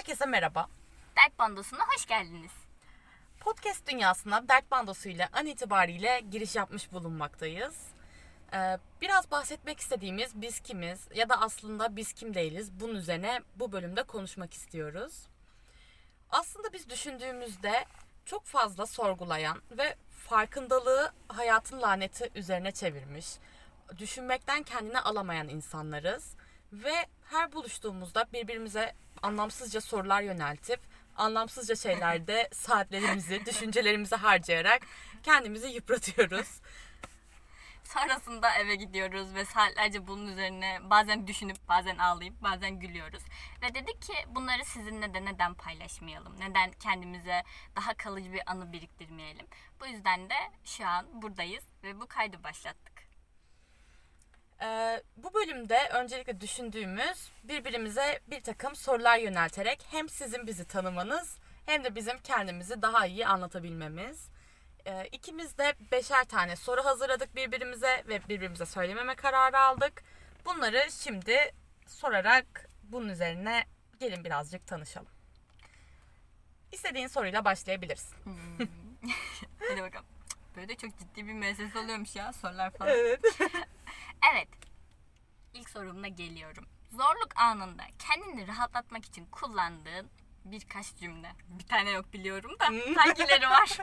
Herkese merhaba. Dert Bandosuna hoş geldiniz. Podcast dünyasına Dert Bandosu ile an itibariyle giriş yapmış bulunmaktayız. Ee, biraz bahsetmek istediğimiz biz kimiz ya da aslında biz kim değiliz bunun üzerine bu bölümde konuşmak istiyoruz. Aslında biz düşündüğümüzde çok fazla sorgulayan ve farkındalığı hayatın laneti üzerine çevirmiş, düşünmekten kendine alamayan insanlarız ve her buluştuğumuzda birbirimize anlamsızca sorular yöneltip anlamsızca şeylerde saatlerimizi, düşüncelerimizi harcayarak kendimizi yıpratıyoruz. Sonrasında eve gidiyoruz ve saatlerce bunun üzerine bazen düşünüp bazen ağlayıp bazen gülüyoruz. Ve dedik ki bunları sizinle de neden paylaşmayalım? Neden kendimize daha kalıcı bir anı biriktirmeyelim? Bu yüzden de şu an buradayız ve bu kaydı başlattık. Ee, bu bölümde öncelikle düşündüğümüz birbirimize bir takım sorular yönelterek hem sizin bizi tanımanız hem de bizim kendimizi daha iyi anlatabilmemiz. Ee, ikimiz de beşer tane soru hazırladık birbirimize ve birbirimize söylememe kararı aldık. Bunları şimdi sorarak bunun üzerine gelin birazcık tanışalım. İstediğin soruyla başlayabilirsin. Hadi bakalım. Böyle de çok ciddi bir meselesi oluyormuş ya sorular falan. Evet. Evet. İlk sorumla geliyorum. Zorluk anında kendini rahatlatmak için kullandığın birkaç cümle. Bir tane yok biliyorum da hangileri var?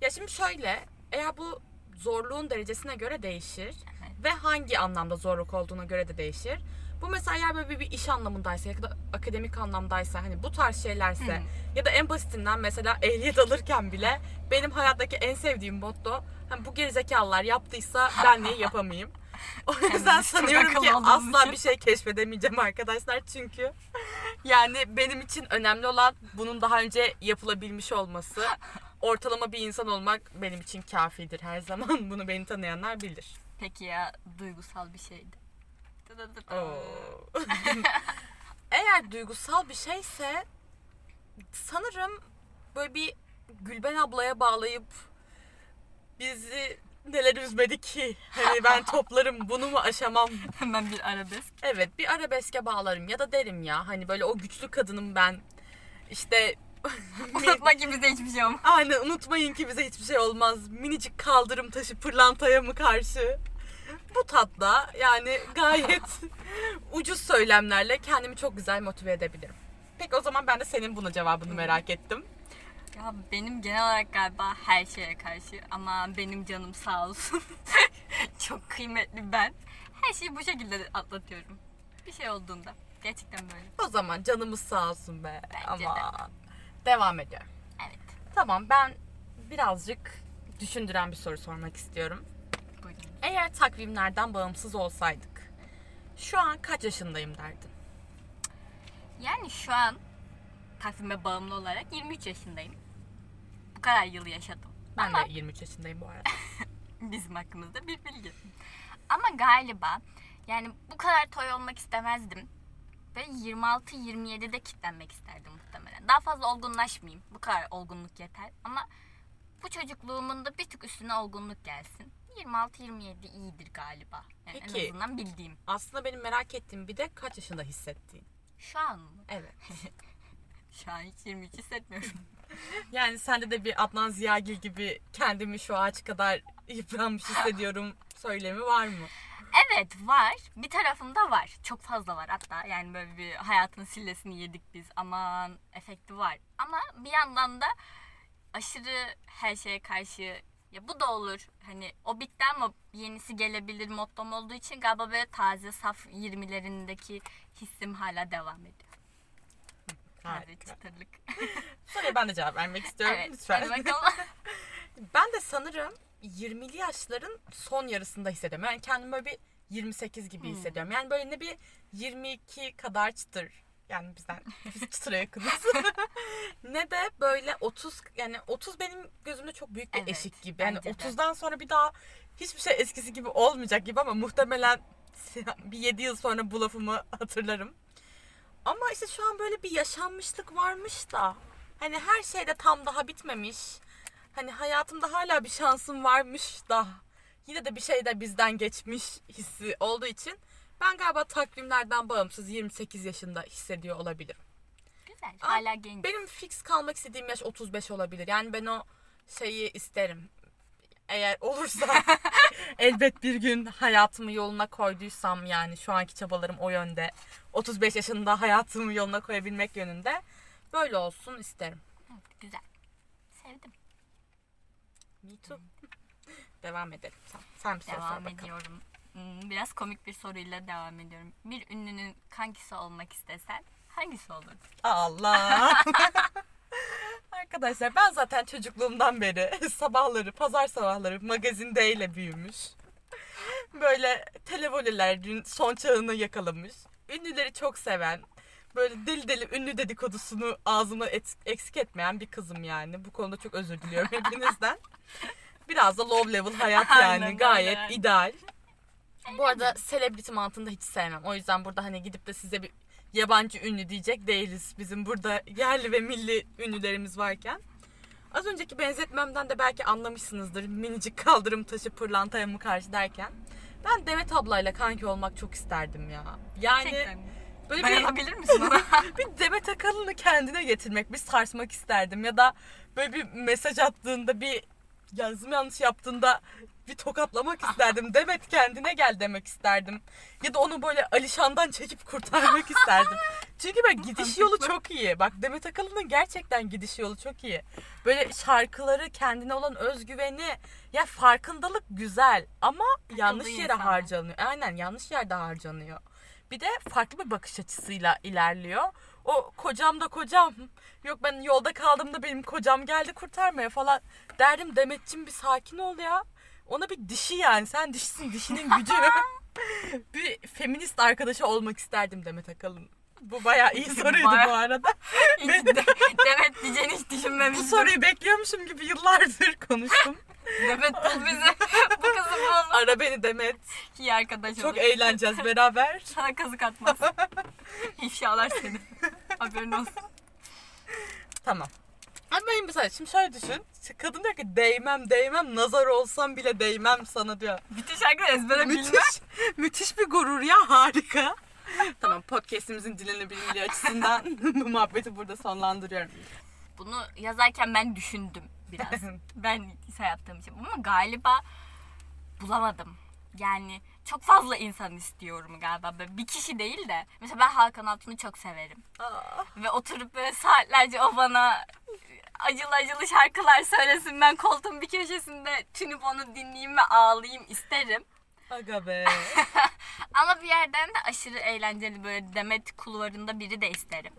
Ya şimdi şöyle, eğer bu zorluğun derecesine göre değişir Evet. ve hangi anlamda zorluk olduğuna göre de değişir. Bu mesela eğer böyle bir, bir iş anlamındaysa ya da akademik anlamdaysa hani bu tarz şeylerse ya da en basitinden mesela ehliyet alırken bile benim hayattaki en sevdiğim motto hani bu gerizekalılar yaptıysa ben niye yapamayayım? O yüzden çok sanıyorum ki asla için. bir şey keşfedemeyeceğim arkadaşlar çünkü yani benim için önemli olan bunun daha önce yapılabilmiş olması. Ortalama bir insan olmak benim için kafidir her zaman. Bunu beni tanıyanlar bilir. Peki ya duygusal bir şeydi. Eğer duygusal bir şeyse sanırım böyle bir Gülben ablaya bağlayıp bizi neler üzmedi ki? Hani ben toplarım bunu mu aşamam? Hemen bir arabesk. Evet bir arabeske bağlarım ya da derim ya hani böyle o güçlü kadınım ben. İşte Unutma ki bize hiçbir şey olmaz. Aynen unutmayın ki bize hiçbir şey olmaz. Minicik kaldırım taşı pırlantaya mı karşı? Bu tatla yani gayet ucuz söylemlerle kendimi çok güzel motive edebilirim. Peki o zaman ben de senin buna cevabını merak ettim. Ya benim genel olarak galiba her şeye karşı ama benim canım sağ olsun. Çok kıymetli ben. Her şeyi bu şekilde atlatıyorum. Bir şey olduğunda. Gerçekten böyle. O zaman canımız sağ olsun be. Bence de. Ama devam ediyorum. Evet. Tamam ben birazcık düşündüren bir soru sormak istiyorum. Eğer takvimlerden bağımsız olsaydık şu an kaç yaşındayım derdin? Yani şu an takvime bağımlı olarak 23 yaşındayım. Bu kadar yıl yaşadım. Ben Ama de 23 yaşındayım bu arada. bizim hakkımızda bir bilgi. Ama galiba yani bu kadar toy olmak istemezdim. Ve 26-27'de kitlenmek isterdim muhtemelen. Daha fazla olgunlaşmayayım. Bu kadar olgunluk yeter. Ama bu çocukluğumun da bir tık üstüne olgunluk gelsin. 26-27 iyidir galiba. Yani Peki. En azından bildiğim. Aslında benim merak ettiğim bir de kaç yaşında hissettiğin. Şu an mı? Evet. Şu an hiç 23 hissetmiyorum. Yani sende de bir Adnan Ziyagil gibi kendimi şu ağaç kadar yıpranmış hissediyorum söylemi var mı? Evet var. Bir tarafımda var. Çok fazla var hatta. Yani böyle bir hayatın sillesini yedik biz. Aman efekti var. Ama bir yandan da aşırı her şeye karşı ya bu da olur. Hani o bitti ama yenisi gelebilir mottom olduğu için galiba böyle taze saf 20'lerindeki hissim hala devam ediyor. Taze çıtırlık. Soruya ben de cevap vermek istiyorum evet. lütfen. Bakalım. Ben de sanırım 20'li yaşların son yarısında hissediyorum. Yani kendimi böyle bir 28 gibi Hmm. hissediyorum. Yani böyle ne bir 22 kadar çıtır. Yani bizden biz çıtıra yakınız. ne de böyle 30 yani 30 benim gözümde çok büyük bir Evet, eşik gibi. Yani bence de. 30'dan sonra bir daha hiçbir şey eskisi gibi olmayacak gibi ama muhtemelen bir 7 yıl sonra bu lafımı hatırlarım. Ama işte şu an böyle bir yaşanmışlık varmış da hani her şeyde tam daha bitmemiş. Hani hayatımda hala bir şansım varmış da yine de bir şey de bizden geçmiş hissi olduğu için ben galiba takvimlerden bağımsız 28 yaşında hissediyor olabilirim. Güzel. Aa, Hala genç. Benim fix kalmak istediğim yaş 35 olabilir. Yani ben o şeyi isterim. Eğer olursa elbet bir gün hayatımı yoluna koyduysam yani şu anki çabalarım o yönde. 35 yaşında hayatımı yoluna koyabilmek yönünde. Böyle olsun isterim. Evet, güzel. Sevdim. Me too. Devam edelim. Sen, sen bir soru sor Devam bakalım. ediyorum. Hmm, Biraz komik bir soruyla devam ediyorum. Bir ünlünün kankisi olmak istesen hangisi olur? Allah. Arkadaşlar ben zaten çocukluğumdan beri sabahları, pazar sabahları magazindeyle büyümüş. Böyle televolelerin son çağını yakalamış. Ünlüleri çok seven, böyle deli deli ünlü dedikodusunu ağzıma et- eksik etmeyen bir kızım yani. Bu konuda çok özür diliyorum hepinizden. Biraz da low level hayat yani Aynen, gayet aynen. ideal. Bu arada celebrity mantığını da hiç sevmem. O yüzden burada hani gidip de size bir yabancı ünlü diyecek değiliz. Bizim burada yerli ve milli ünlülerimiz varken. Az önceki benzetmemden de belki anlamışsınızdır. Minicik kaldırım taşı pırlantaya mı karşı derken. Ben Demet ablayla kanki olmak çok isterdim ya. Yani Gerçekten. böyle bir, Dayanabilir misin ona? bir Demet Akalın'ı kendine getirmek, bir sarsmak isterdim. Ya da böyle bir mesaj attığında bir yazım yanlış yaptığında bir tokatlamak isterdim. Demet kendine gel demek isterdim. Ya da onu böyle Alişan'dan çekip kurtarmak isterdim. Çünkü ben gidiş yolu çok iyi. Bak Demet Akalın'ın gerçekten gidiş yolu çok iyi. Böyle şarkıları, kendine olan özgüveni, ya farkındalık güzel ama yanlış yere insanlar. harcanıyor. Aynen yanlış yerde harcanıyor. Bir de farklı bir bakış açısıyla ilerliyor. O kocam da kocam. Yok ben yolda kaldığımda benim kocam geldi kurtarmaya falan. Derdim Demetçim bir sakin ol ya. Ona bir dişi yani. Sen dişisin dişinin gücü. bir feminist arkadaşı olmak isterdim Demet Akalın. Bu bayağı iyi soruydu Bayağı- bu arada. Hiç de, Demet diyeceğini hiç Bu düşünmemiştim. soruyu bekliyormuşum gibi yıllardır konuştum. Demet bul bizi. Bu kızı bul. Ara beni Demet. İyi arkadaş Çok olur. eğleneceğiz beraber. Sana kazık atmaz. İfşalar seni. Haberin olsun. Tamam. Ama benim mesela şimdi şöyle düşün. Kadın diyor ki değmem değmem nazar olsam bile değmem sana diyor. Bütün şarkıları ezbere bilmem. Müthiş, müthiş bir gurur ya harika. tamam podcastimizin dinlenebilirliği açısından bu muhabbeti burada sonlandırıyorum. Bunu yazarken ben düşündüm biraz. ben hisse yaptığım için. Ama galiba bulamadım. Yani çok fazla insan istiyorum galiba. Böyle bir kişi değil de. Mesela ben Hakan Altun'u çok severim. Aa, Ve oturup böyle saatlerce o bana acılı acılı şarkılar söylesin. Ben koltuğun bir köşesinde tünüp onu dinleyeyim ve ağlayayım isterim. aga be. Ama bir yerden de aşırı eğlenceli böyle Demet kulvarında biri de isterim.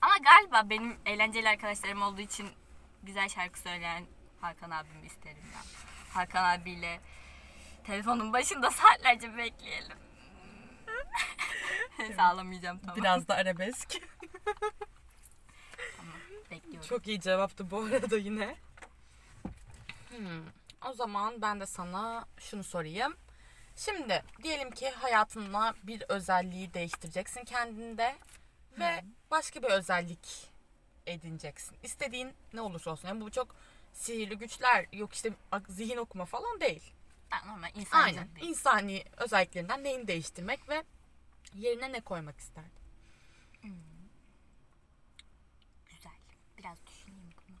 Ama galiba benim eğlenceli arkadaşlarım olduğu için güzel şarkı söyleyen Hakan abimi isterim ya. Hakan abiyle telefonun başında saatlerce bekleyelim. Sağlamayacağım tamam. Biraz da arabesk. Tamam, bekliyorum. Çok iyi cevaptı bu arada yine. Hmm, o zaman ben de sana şunu sorayım. Şimdi diyelim ki hayatında bir özelliği değiştireceksin kendinde ve başka bir özellik edineceksin. İstediğin ne olursa olsun. Yani bu çok sihirli güçler yok işte zihin okuma falan değil. Normal insancıl Aynen. bir İnsani özelliklerinden neyini değiştirmek ve yerine ne koymak isterdin? Güzel. Biraz düşüneyim bunu.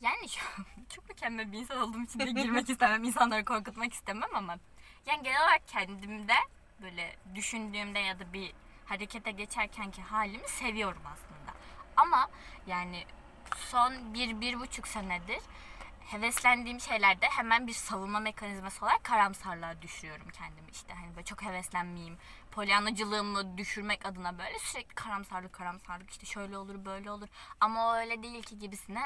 Yani şu çok mükemmel bir insan olduğum için de girmek istemem. insanları korkutmak istemem ama yani genel olarak kendimde böyle düşündüğümde ya da bir harekete geçerkenki halimi seviyorum aslında. Ama yani son bir, bir buçuk senedir heveslendiğim şeylerde hemen bir savunma mekanizması olarak karamsarlığa düşürüyorum kendimi işte. Hani böyle çok heveslenmeyeyim. Polyanacılığımı düşürmek adına böyle sürekli karamsarlık karamsarlık işte şöyle olur böyle olur. Ama o öyle değil ki gibisine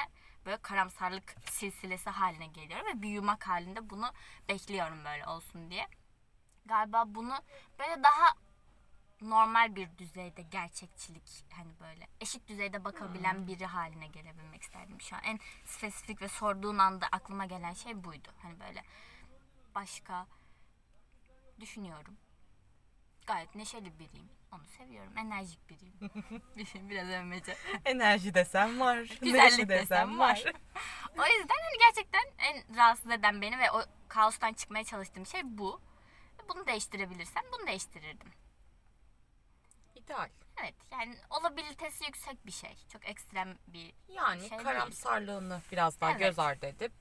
böyle karamsarlık silsilesi haline geliyorum ve bir yumak halinde bunu bekliyorum böyle olsun diye. Galiba bunu böyle daha normal bir düzeyde gerçekçilik hani böyle eşit düzeyde bakabilen biri haline gelebilmek isterdim şu an. En spesifik ve sorduğun anda aklıma gelen şey buydu. Hani böyle başka düşünüyorum. Gayet neşeli biriyim. Onu seviyorum. Enerjik biriyim. Bir- Biraz övmece. Enerji desem var. Güzellik desem var. O yüzden hani gerçekten en rahatsız eden beni ve o kaostan çıkmaya çalıştığım şey bu. Bunu değiştirebilirsem bunu değiştirirdim. İdeal. Evet yani olabilitesi yüksek bir şey. Çok ekstrem bir Yani Şey değil. karamsarlığını biraz daha Evet. göz ardı edip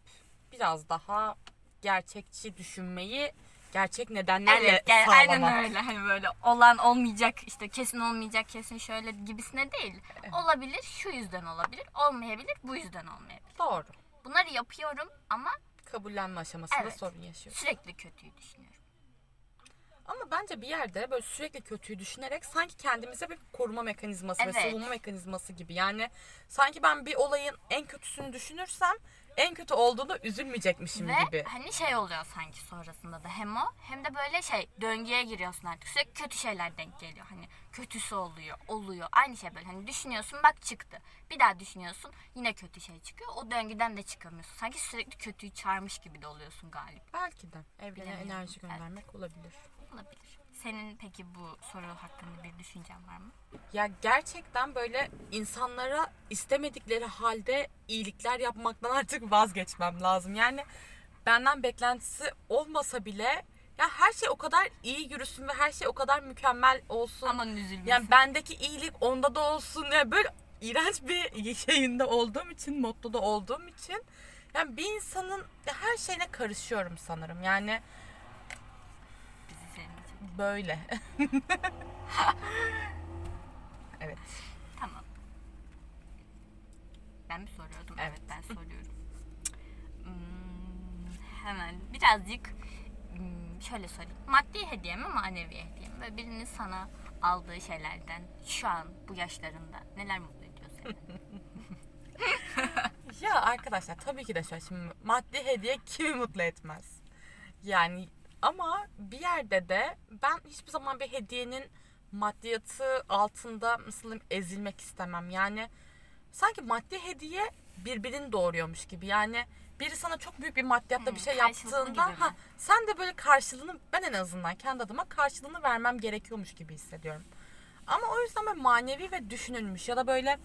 biraz daha gerçekçi düşünmeyi gerçek nedenlerle Evet, gel, sağlamak. aynen öyle. Hani böyle olan olmayacak, işte kesin olmayacak, kesin şöyle gibisine değil. Olabilir, şu yüzden olabilir. Olmayabilir, bu yüzden olmayabilir. Doğru. Bunları yapıyorum ama Kabullenme aşamasında Evet. sorun yaşıyoruz. sürekli kötüyü düşünüyorum. Ama bence bir yerde böyle sürekli kötüyü düşünerek sanki kendimize bir koruma mekanizması ve Evet. savunma mekanizması gibi. Yani sanki ben bir olayın en kötüsünü düşünürsem en kötü olduğunda üzülmeyecekmişim Ve gibi. hani şey oluyor sanki sonrasında da hem o hem de böyle şey döngüye giriyorsun artık. Sürekli kötü şeyler denk geliyor. Hani kötüsü oluyor, oluyor. Aynı şey böyle hani düşünüyorsun bak çıktı. Bir daha düşünüyorsun yine kötü şey çıkıyor. O döngüden de çıkamıyorsun. Sanki sürekli kötüyü çağırmış gibi de oluyorsun galiba. Belki de evrene Bilemiyorum. enerji Evet. göndermek olabilir. Olabilir. Senin peki bu soru hakkında bir düşüncen var mı? Ya gerçekten böyle insanlara istemedikleri halde iyilikler yapmaktan artık vazgeçmem lazım. Yani benden beklentisi olmasa bile ya her şey o kadar iyi yürüsün ve her şey o kadar mükemmel olsun. Aman üzülmesin. Yani bendeki iyilik onda da olsun. Yani böyle iğrenç bir şeyinde olduğum için, mottoda olduğum için yani bir insanın her şeyine karışıyorum sanırım. Yani. Böyle. evet. Tamam. Ben mi soruyordum? Evet. Evet, ben soruyorum. Hmm, hemen birazcık hmm, şöyle sorayım. Maddi hediye mi manevi hediye mi? Böyle birinin sana aldığı şeylerden şu an bu yaşlarında neler mutlu ediyor seni? Ya arkadaşlar tabii ki de şöyle şimdi maddi hediye kimi mutlu etmez? Yani ama bir yerde de ben hiçbir zaman bir hediyenin maddiyatı altında nasıl ezilmek istemem. Yani sanki maddi hediye birbirini doğuruyormuş gibi. Yani biri sana çok büyük bir maddiyatta Hmm, bir şey yaptığında ha, sen de böyle karşılığını ben en azından kendi adıma karşılığını vermem gerekiyormuş gibi hissediyorum. Ama o yüzden böyle manevi ve düşünülmüş ya da böyle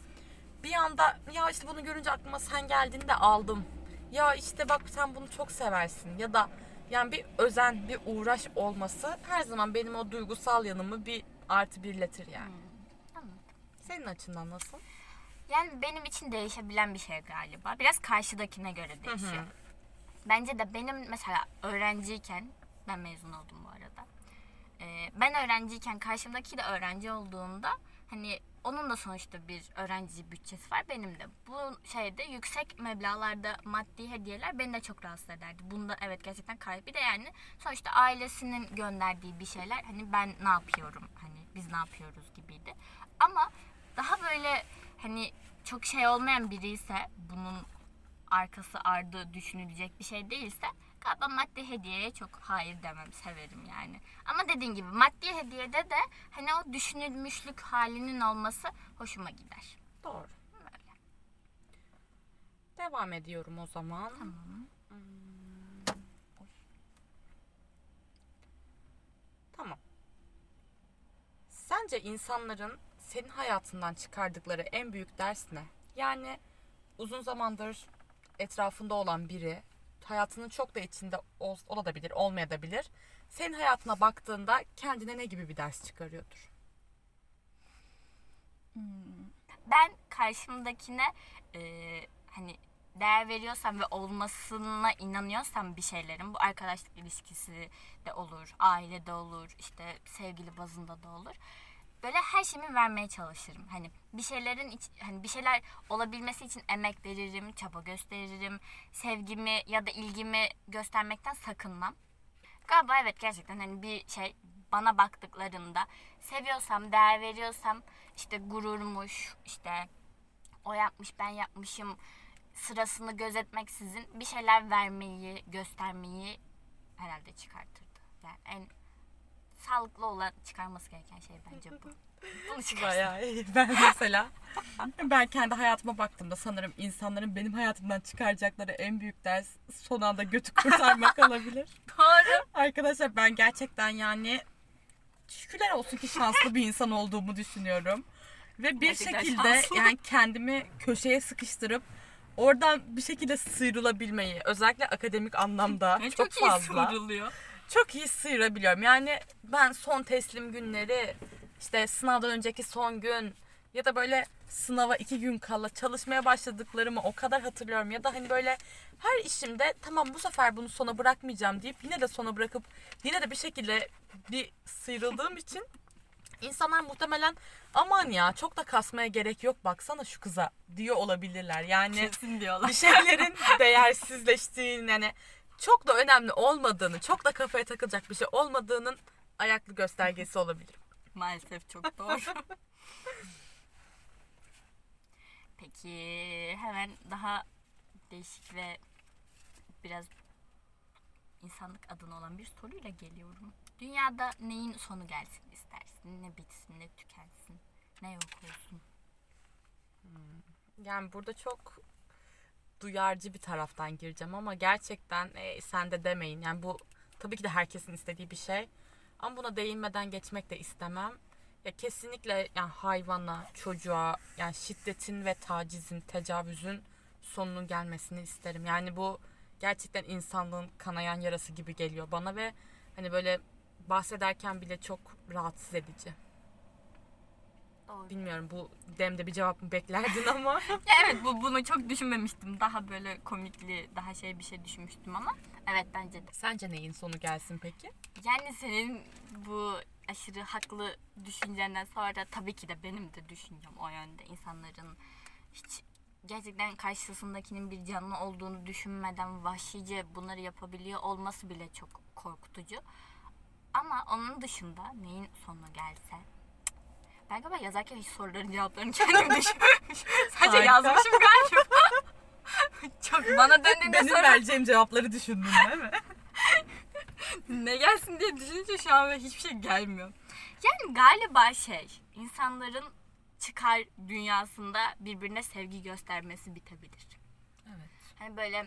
bir anda ya işte bunu görünce aklıma sen geldin de aldım. Ya işte bak sen bunu çok seversin ya da yani bir özen, bir uğraş olması her zaman benim o duygusal yanımı bir artı birletir yani. Anladım. Senin açından nasıl? Yani benim için değişebilen bir şey galiba. Biraz karşıdakine göre değişiyor. Bence de benim mesela öğrenciyken, ben mezun oldum bu arada. Ee, ben öğrenciyken karşımdaki de öğrenci olduğunda hani onun da sonuçta bir öğrenci bütçesi var benim de. Bu şeyde yüksek meblağlarda maddi hediyeler beni de çok rahatsız ederdi. Bunda evet gerçekten kayıp. Bir de yani sonuçta ailesinin gönderdiği bir şeyler hani ben ne yapıyorum hani biz ne yapıyoruz gibiydi. Ama daha böyle hani çok şey olmayan biri ise bunun arkası ardı düşünülecek bir şey değilse galiba maddi hediyeye çok hayır demem severim yani. Ama dediğin gibi maddi hediyede de hani o düşünülmüşlük halinin olması hoşuma gider. Doğru. Devam ediyorum o zaman. Tamam. Hmm. Tamam. Sence insanların senin hayatından çıkardıkları en büyük ders ne? Yani uzun zamandır etrafında olan biri hayatının çok da içinde ol, olabilir, olmayabilir. Senin hayatına baktığında kendine ne gibi bir ders çıkarıyordur? Ben karşımdakine e, hani değer veriyorsam ve olmasına inanıyorsam bir şeylerin bu arkadaşlık ilişkisi de olur, ailede olur, işte sevgili bazında da olur. Böyle her şeyimi vermeye çalışırım. Hani bir şeylerin iç, hani bir şeyler olabilmesi için emek veririm, çaba gösteririm. Sevgimi ya da ilgimi göstermekten sakınmam. Galiba evet gerçekten hani bir şey bana baktıklarında seviyorsam, değer veriyorsam işte gururmuş, işte o yapmış ben yapmışım sırasını gözetmeksizin bir şeyler vermeyi, göstermeyi herhalde çıkartırdı. Yani en sağlıklı olan çıkarması gereken şey bence bu. Bunu çıkarsın. Bayağı iyi. Ben mesela ben kendi hayatıma baktığımda sanırım insanların benim hayatımdan çıkaracakları en büyük ders son anda götü kurtarmak olabilir. Doğru. Arkadaşlar ben gerçekten yani şükürler olsun ki şanslı bir insan olduğumu düşünüyorum. Ve bir Gerçekten şekilde şanslı. yani kendimi köşeye sıkıştırıp oradan bir şekilde sıyrılabilmeyi özellikle akademik anlamda çok, çok, iyi fazla soruluyor. Çok iyi sıyırabiliyorum. Yani ben son teslim günleri işte sınavdan önceki son gün ya da böyle sınava iki gün kala çalışmaya başladıklarımı o kadar hatırlıyorum. Ya da hani böyle her işimde tamam bu sefer bunu sona bırakmayacağım deyip yine de sona bırakıp yine de bir şekilde bir sıyrıldığım için insanlar muhtemelen aman ya çok da kasmaya gerek yok baksana şu kıza diyor olabilirler. Yani Kesin diyorlar. bir şeylerin değersizleştiğini yani çok da önemli olmadığını, çok da kafaya takılacak bir şey olmadığının ayaklı göstergesi olabilir. Maalesef çok doğru. Peki hemen daha değişik ve biraz insanlık adına olan bir soruyla geliyorum. Dünyada neyin sonu gelsin istersin? Ne bitsin, ne tükensin, ne yok olsun? Yani burada çok duyarcı bir taraftan gireceğim ama gerçekten e, sen de demeyin. Yani bu tabii ki de herkesin istediği bir şey. Ama buna değinmeden geçmek de istemem. Ya kesinlikle yani hayvana, çocuğa yani şiddetin ve tacizin, tecavüzün sonunun gelmesini isterim. Yani bu gerçekten insanlığın kanayan yarası gibi geliyor bana ve hani böyle bahsederken bile çok rahatsız edici. Doğru. Bilmiyorum bu demde bir cevap mı beklerdin ama. Evet bu bunu çok düşünmemiştim. Daha böyle komikli, daha şey bir şey düşünmüştüm ama evet bence de. Sence neyin sonu gelsin peki? Yani senin bu aşırı haklı düşüncenden sonra tabii ki de benim de düşüncem o yönde. İnsanların hiç gerçekten karşısındakinin bir canlı olduğunu düşünmeden vahşice bunları yapabiliyor olması bile çok korkutucu. Ama onun dışında neyin sonu gelse ben galiba yazarken hiç soruların cevaplarını kendim düşünmemişim. Sadece Harika. yazmışım galiba. çok bana döndüğünde Benim sonra vereceğim cevapları düşündün değil mi? ne gelsin diye düşününce şu an hiçbir şey gelmiyor. Yani galiba şey insanların çıkar dünyasında birbirine sevgi göstermesi bitebilir. Evet. Hani böyle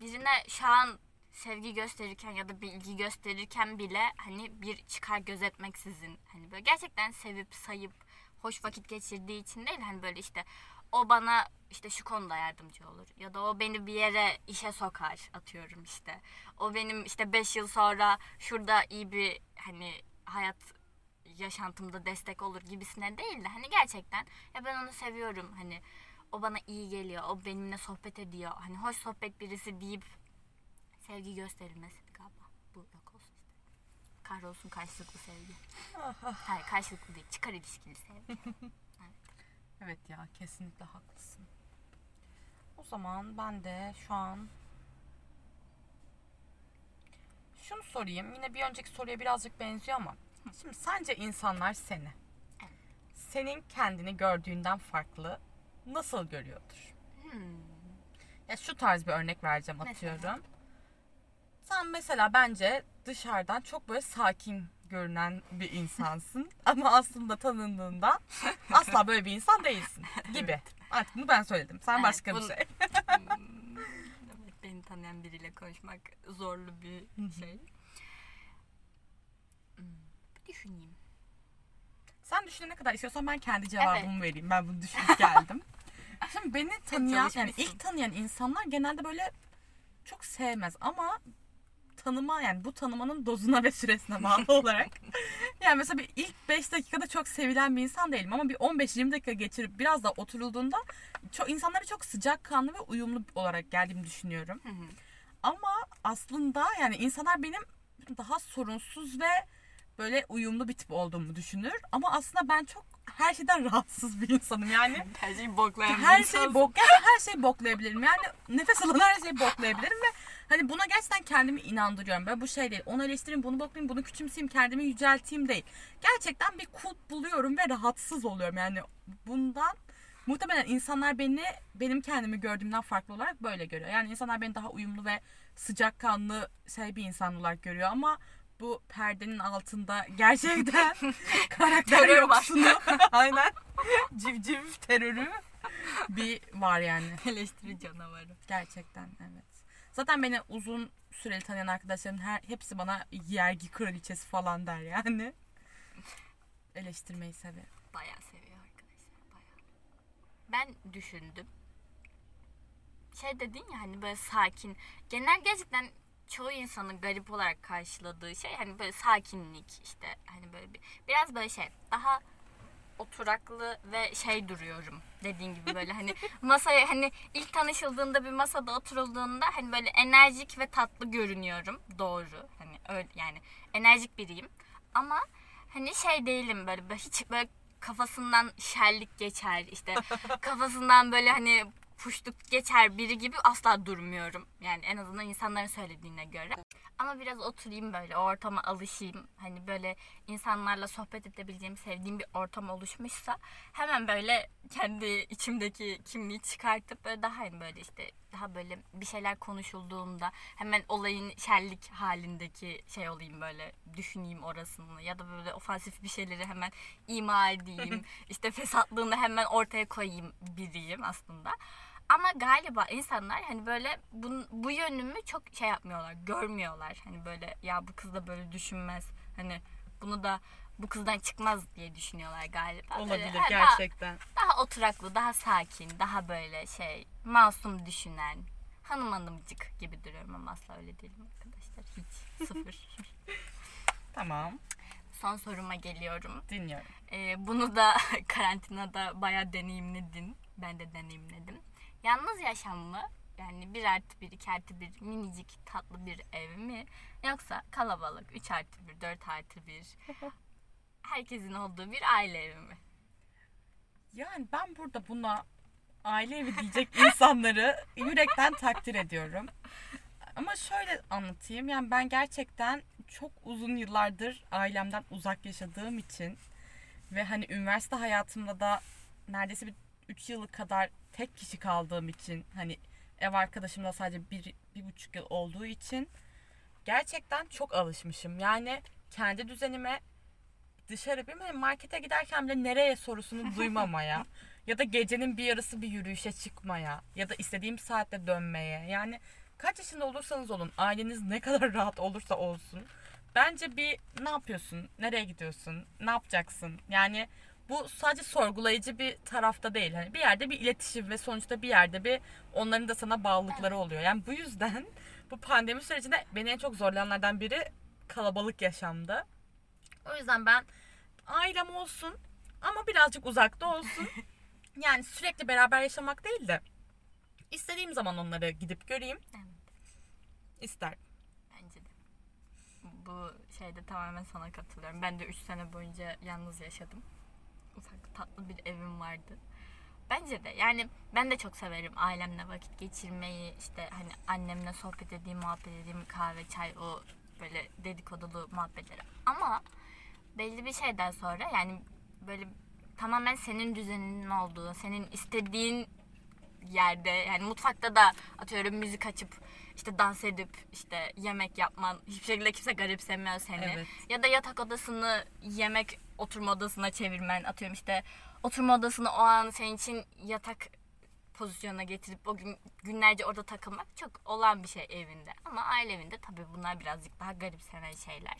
birine şu an sevgi gösterirken ya da bilgi gösterirken bile hani bir çıkar gözetmeksizin hani böyle gerçekten sevip sayıp hoş vakit geçirdiği için değil hani böyle işte o bana işte şu konuda yardımcı olur ya da o beni bir yere işe sokar atıyorum işte. O benim işte 5 yıl sonra şurada iyi bir hani hayat yaşantımda destek olur gibisine değil de hani gerçekten ya ben onu seviyorum hani o bana iyi geliyor o benimle sohbet ediyor hani hoş sohbet birisi deyip sevgi gösterilmesi galiba bu yok olsun işte kahrolsun karşılıklı sevgi hayır karşılıklı değil çıkar ilişkili sevgi Evet ya kesinlikle haklısın. O zaman ben de şu an şunu sorayım. Yine bir önceki soruya birazcık benziyor ama. Şimdi sence insanlar seni senin kendini gördüğünden farklı nasıl görüyordur? Hmm. Ya şu tarz bir örnek vereceğim Mesela? atıyorum. Sen mesela bence dışarıdan çok böyle sakin görünen bir insansın ama aslında tanındığında asla böyle bir insan değilsin gibi. Artık bunu ben söyledim. Sen Evet, başka bir bunu- şey. Hmm, evet, beni tanıyan biriyle konuşmak zorlu bir şey. Hmm, bir düşüneyim. Sen düşünene kadar istiyorsan ben kendi cevabımı Evet. vereyim. Ben bunu düşünüp geldim. Şimdi beni tanıyan yani ilk tanıyan insanlar genelde böyle çok sevmez ama tanıma yani bu tanımanın dozuna ve süresine bağlı olarak yani mesela bir ilk 5 dakikada çok sevilen bir insan değilim ama bir 15-20 dakika geçirip biraz da oturulduğunda çok insanlara çok sıcakkanlı ve uyumlu olarak geldiğimi düşünüyorum. Hı hı. Ama aslında yani insanlar benim daha sorunsuz ve böyle uyumlu bir tip olduğumu düşünür. Ama aslında ben çok her şeyden rahatsız bir insanım. Yani Her şeyi boklayan her şeyi bok her şeyi boklayabilirim. Yani nefes alan her şeyi boklayabilirim ve hani buna gerçekten kendimi inandırıyorum. Ben bu şey değil. Onu eleştireyim, bunu boklayayım, bunu küçümseyeyim, kendimi yücelteyim değil. Gerçekten bir kulp buluyorum ve rahatsız oluyorum. Yani bundan muhtemelen insanlar beni benim kendimi gördüğümden farklı olarak böyle görüyor. Yani insanlar beni daha uyumlu ve sıcakkanlı şey bir insan olarak görüyor ama bu perdenin altında gerçekten karakter yoksunu aynen civciv terörü bir var yani Eleştiri canavarı. gerçekten evet. Zaten beni uzun süreli tanıyan arkadaşlarım her hepsi bana yergi kraliçesi falan der yani. Eleştirmeyi severim. Bayağı seviyor arkadaşlar. Bayağı. Ben düşündüm. Şey dedin ya hani böyle sakin. Genel gerçekten çoğu insanın garip olarak karşıladığı şey hani böyle sakinlik işte hani böyle bir, biraz böyle şey daha oturaklı ve şey duruyorum dediğin gibi böyle. Hani masaya hani ilk tanışıldığında bir masada oturulduğunda hani böyle enerjik ve tatlı görünüyorum. Doğru hani öyle yani enerjik biriyim. Ama hani şey değilim böyle, böyle hiç böyle kafasından şerlik geçer işte kafasından böyle hani puşluk geçer biri gibi asla durmuyorum. Yani en azından insanların söylediğine göre. Ama biraz oturayım böyle ortama alışayım. Hani böyle insanlarla sohbet edebileceğim, sevdiğim bir ortam oluşmuşsa hemen böyle kendi içimdeki kimliği çıkartıp böyle daha hani böyle işte daha böyle bir şeyler konuşulduğunda hemen olayın şerlik halindeki şey olayım böyle düşüneyim orasını ya da böyle ofansif bir şeyleri hemen ima edeyim. işte fesatlığını hemen ortaya koyayım biriyim aslında. Ama galiba insanlar hani böyle bu, bu yönümü çok şey yapmıyorlar, görmüyorlar. Hani böyle ya bu kız da böyle düşünmez. Hani bunu da bu kızdan çıkmaz diye düşünüyorlar galiba. Olabilir böyle, gerçekten. Daha, daha oturaklı, daha sakin, daha böyle şey masum düşünen, hanım hanımcık gibi duruyorum ama asla öyle değilim arkadaşlar. Hiç sıfır. Tamam. Son soruma geliyorum. Dinliyorum. Ee, bunu da karantinada bayağı deneyimledin. Ben de deneyimledim. Yalnız yaşam mı? Yani bir artı bir, iki artı bir minicik tatlı bir ev mi? Yoksa kalabalık, üç artı bir, dört artı bir herkesin olduğu bir aile evi mi? Yani ben burada buna aile evi diyecek insanları yürekten takdir ediyorum. Ama şöyle anlatayım. Yani ben gerçekten çok uzun yıllardır ailemden uzak yaşadığım için ve hani üniversite hayatımda da neredeyse bir 3 yılı kadar tek kişi kaldığım için hani ev arkadaşımla sadece bir, bir buçuk yıl olduğu için gerçekten çok alışmışım. Yani kendi düzenime dışarı bir markete giderken bile nereye sorusunu duymamaya ya da gecenin bir yarısı bir yürüyüşe çıkmaya ya da istediğim saatte dönmeye yani kaç yaşında olursanız olun aileniz ne kadar rahat olursa olsun bence bir ne yapıyorsun nereye gidiyorsun ne yapacaksın yani bu sadece sorgulayıcı bir tarafta değil. Hani bir yerde bir iletişim ve sonuçta bir yerde bir onların da sana bağlılıkları oluyor. Yani bu yüzden bu pandemi sürecinde beni en çok zorlayanlardan biri kalabalık yaşamdı. O yüzden ben ailem olsun ama birazcık uzakta olsun. Yani sürekli beraber yaşamak değil de istediğim zaman onları gidip göreyim. Evet. İster. Bence de. Bu şeyde tamamen sana katılıyorum. Ben de 3 sene boyunca yalnız yaşadım. Ufak tatlı bir evim vardı. Bence de yani ben de çok severim ailemle vakit geçirmeyi işte hani annemle sohbet edeyim muhabbet edeyim kahve çay o böyle dedikodulu muhabbetleri ama belli bir şeyden sonra yani böyle tamamen senin düzeninin olduğu senin istediğin yerde yani mutfakta da atıyorum müzik açıp işte dans edip işte yemek yapman hiçbir şekilde kimse garipsemiyor seni. Evet. Ya da yatak odasını yemek oturma odasına çevirmen atıyorum işte oturma odasını o an senin için yatak pozisyonuna getirip o gün günlerce orada takılmak çok olan bir şey evinde. Ama aile evinde tabii bunlar birazcık daha garipsenen şeyler.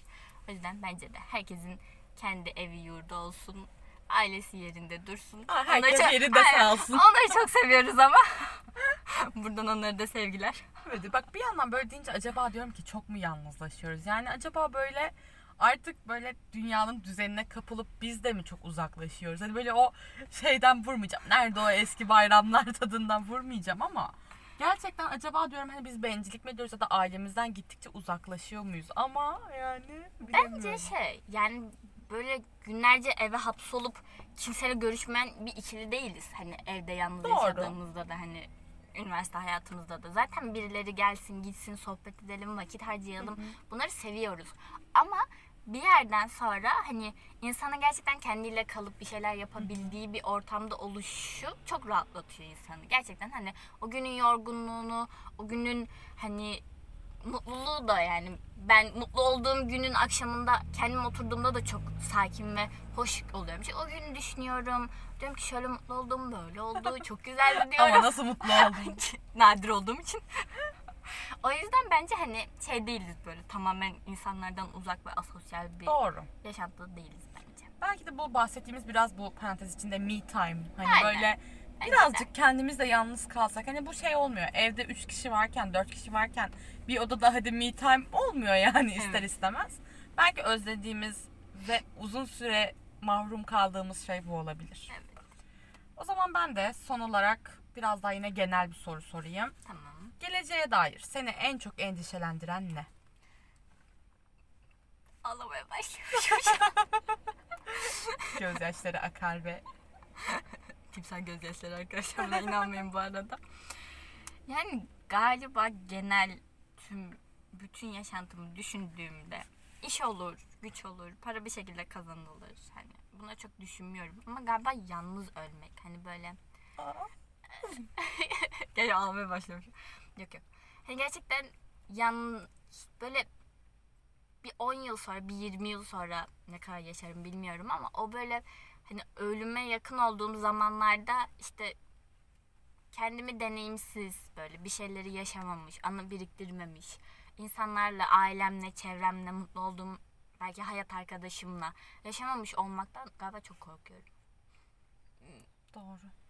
O yüzden bence de herkesin kendi evi yurdu olsun. Ailesi yerinde dursun. Aa, herkes çok- yerinde sağ olsun. Onları çok seviyoruz ama. Buradan onlara da sevgiler. Evet, bak bir yandan böyle deyince acaba diyorum ki çok mu yalnızlaşıyoruz? Yani acaba böyle artık böyle dünyanın düzenine kapılıp biz de mi çok uzaklaşıyoruz? Hani böyle o şeyden vurmayacağım. Nerede o eski bayramlar tadından vurmayacağım ama gerçekten acaba diyorum hani biz bencillik mi ediyoruz ya da ailemizden gittikçe uzaklaşıyor muyuz? Ama yani. Bence şey yani böyle günlerce eve hapsolup kimseyle görüşmeyen bir ikili değiliz. Hani evde yalnız Doğru. yaşadığımızda da hani üniversite hayatımızda da zaten birileri gelsin gitsin sohbet edelim vakit harcayalım bunları seviyoruz ama bir yerden sonra hani insanın gerçekten kendiyle kalıp bir şeyler yapabildiği bir ortamda oluşu çok rahatlatıyor insanı. Gerçekten hani o günün yorgunluğunu, o günün hani mutluluğu da yani ben mutlu olduğum günün akşamında kendim oturduğumda da çok sakin ve hoş oluyorum. İşte o günü düşünüyorum. Diyorum ki şöyle mutlu oldum, böyle oldu. Çok güzeldi diyorum. Ama nasıl mutlu oldum. Nadir olduğum için. O yüzden bence hani şey değiliz böyle tamamen insanlardan uzak ve asosyal bir Doğru. yaşantıda değiliz bence. Belki de bu bahsettiğimiz biraz bu parantez içinde me time. Hani Aynen. böyle Birazcık kendimizle yalnız kalsak. Hani bu şey olmuyor. Evde 3 kişi varken, 4 kişi varken bir odada hadi me time olmuyor yani ister Evet. istemez. Belki özlediğimiz ve uzun süre mahrum kaldığımız şey bu olabilir. Evet. O zaman ben de son olarak biraz daha yine genel bir soru sorayım. Tamam. Geleceğe dair seni en çok endişelendiren ne? Ağlamaya başlamışım. Gözyaşları akar ve Timsah gözyaşları arkadaşlar. Buna inanmayın bu arada. Yani galiba genel tüm bütün yaşantımı düşündüğümde iş olur, güç olur, para bir şekilde kazanılır. Hani buna çok düşünmüyorum. Ama galiba yalnız ölmek. Hani böyle Gel ağlamaya başlamışım. Yok yok. Hani gerçekten yan böyle bir 10 yıl sonra, bir 20 yıl sonra ne kadar yaşarım bilmiyorum ama o böyle hani ölüme yakın olduğum zamanlarda işte kendimi deneyimsiz böyle bir şeyleri yaşamamış, anı biriktirmemiş, insanlarla, ailemle, çevremle, mutlu olduğum belki hayat arkadaşımla yaşamamış olmaktan galiba çok korkuyorum. Doğru.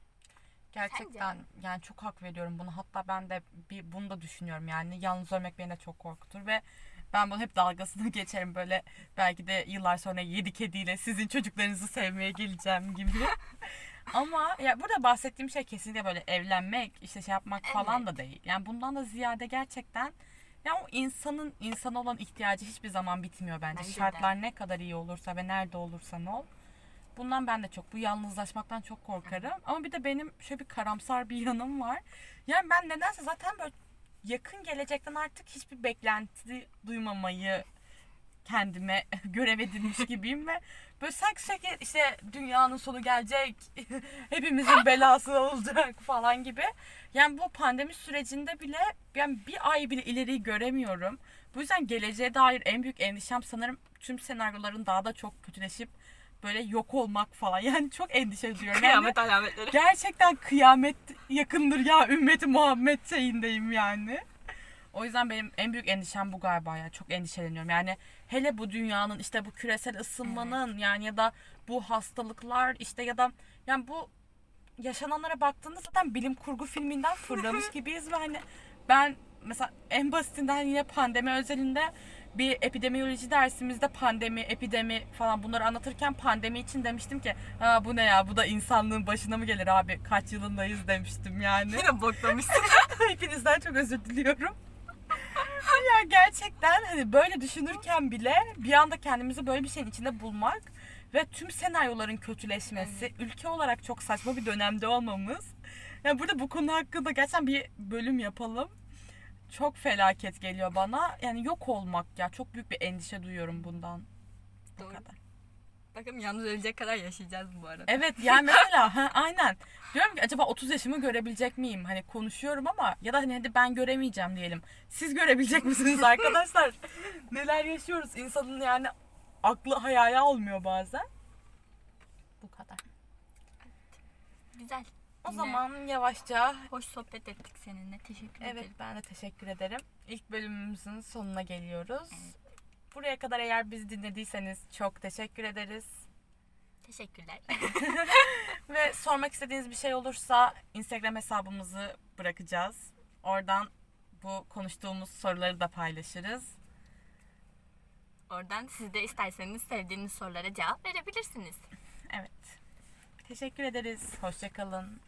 Gerçekten yani çok hak veriyorum bunu. Hatta ben de bir bunu da düşünüyorum yani. Yalnız ölmek beni de çok korkutur ve ben bunu hep dalgasını geçerim böyle belki de yıllar sonra yedi kediyle sizin çocuklarınızı sevmeye geleceğim gibi. Ama ya burada bahsettiğim şey kesinlikle böyle evlenmek, işte şey yapmak falan Evet. da değil. Yani bundan da ziyade gerçekten ya o insanın insana olan ihtiyacı hiçbir zaman bitmiyor bence. Bence de. Şartlar ne kadar iyi olursa ve nerede olursan ol. Bundan ben de çok bu yalnızlaşmaktan çok korkarım. Ama bir de benim şöyle bir karamsar bir yanım var. Yani ben nedense zaten böyle yakın gelecekten artık hiçbir beklenti duymamayı kendime görev edinmiş gibiyim ve böyle sanki sürekli işte dünyanın sonu gelecek, hepimizin belası olacak falan gibi. Yani bu pandemi sürecinde bile yani bir ay bile ileriyi göremiyorum. Bu yüzden geleceğe dair en büyük endişem sanırım tüm senaryoların daha da çok kötüleşip böyle yok olmak falan. Yani çok endişe duyuyorum. Yani alametleri. gerçekten kıyamet yakındır ya ümmeti Muhammed şeyindeyim yani. O yüzden benim en büyük endişem bu galiba ya. Çok endişeleniyorum. Yani hele bu dünyanın işte bu küresel ısınmanın yani ya da bu hastalıklar işte ya da yani bu yaşananlara baktığında zaten bilim kurgu filminden fırlamış gibiyiz ve hani ben mesela en basitinden yine pandemi özelinde bir epidemiyoloji dersimizde pandemi, epidemi falan bunları anlatırken pandemi için demiştim ki ha bu ne ya bu da insanlığın başına mı gelir abi kaç yılındayız demiştim yani. Yine boklamışsın. Hepinizden çok özür diliyorum. ya gerçekten hani böyle düşünürken bile bir anda kendimizi böyle bir şeyin içinde bulmak ve tüm senaryoların kötüleşmesi, ülke olarak çok saçma bir dönemde olmamız. Yani burada bu konu hakkında gerçekten bir bölüm yapalım. Çok felaket geliyor bana. Yani yok olmak ya çok büyük bir endişe duyuyorum bundan. Bu Doğru. kadar. Bakın yalnız ölecek kadar yaşayacağız bu arada. Evet yani mesela ha, aynen. Diyorum ki acaba 30 yaşımı görebilecek miyim? Hani konuşuyorum ama ya da hani hadi ben göremeyeceğim diyelim. Siz görebilecek misiniz arkadaşlar? Neler yaşıyoruz? İnsanın yani aklı hayali almıyor bazen. Bu kadar. Güzel. O Yine zaman yavaşça hoş sohbet ettik seninle. Teşekkür evet ederim. ben de teşekkür ederim. İlk bölümümüzün sonuna geliyoruz. Buraya kadar eğer bizi dinlediyseniz çok teşekkür ederiz. Teşekkürler. Ve sormak istediğiniz bir şey olursa Instagram hesabımızı bırakacağız. Oradan bu konuştuğumuz soruları da paylaşırız. Oradan siz de isterseniz sevdiğiniz sorulara cevap verebilirsiniz. Evet. Teşekkür ederiz. Hoşçakalın.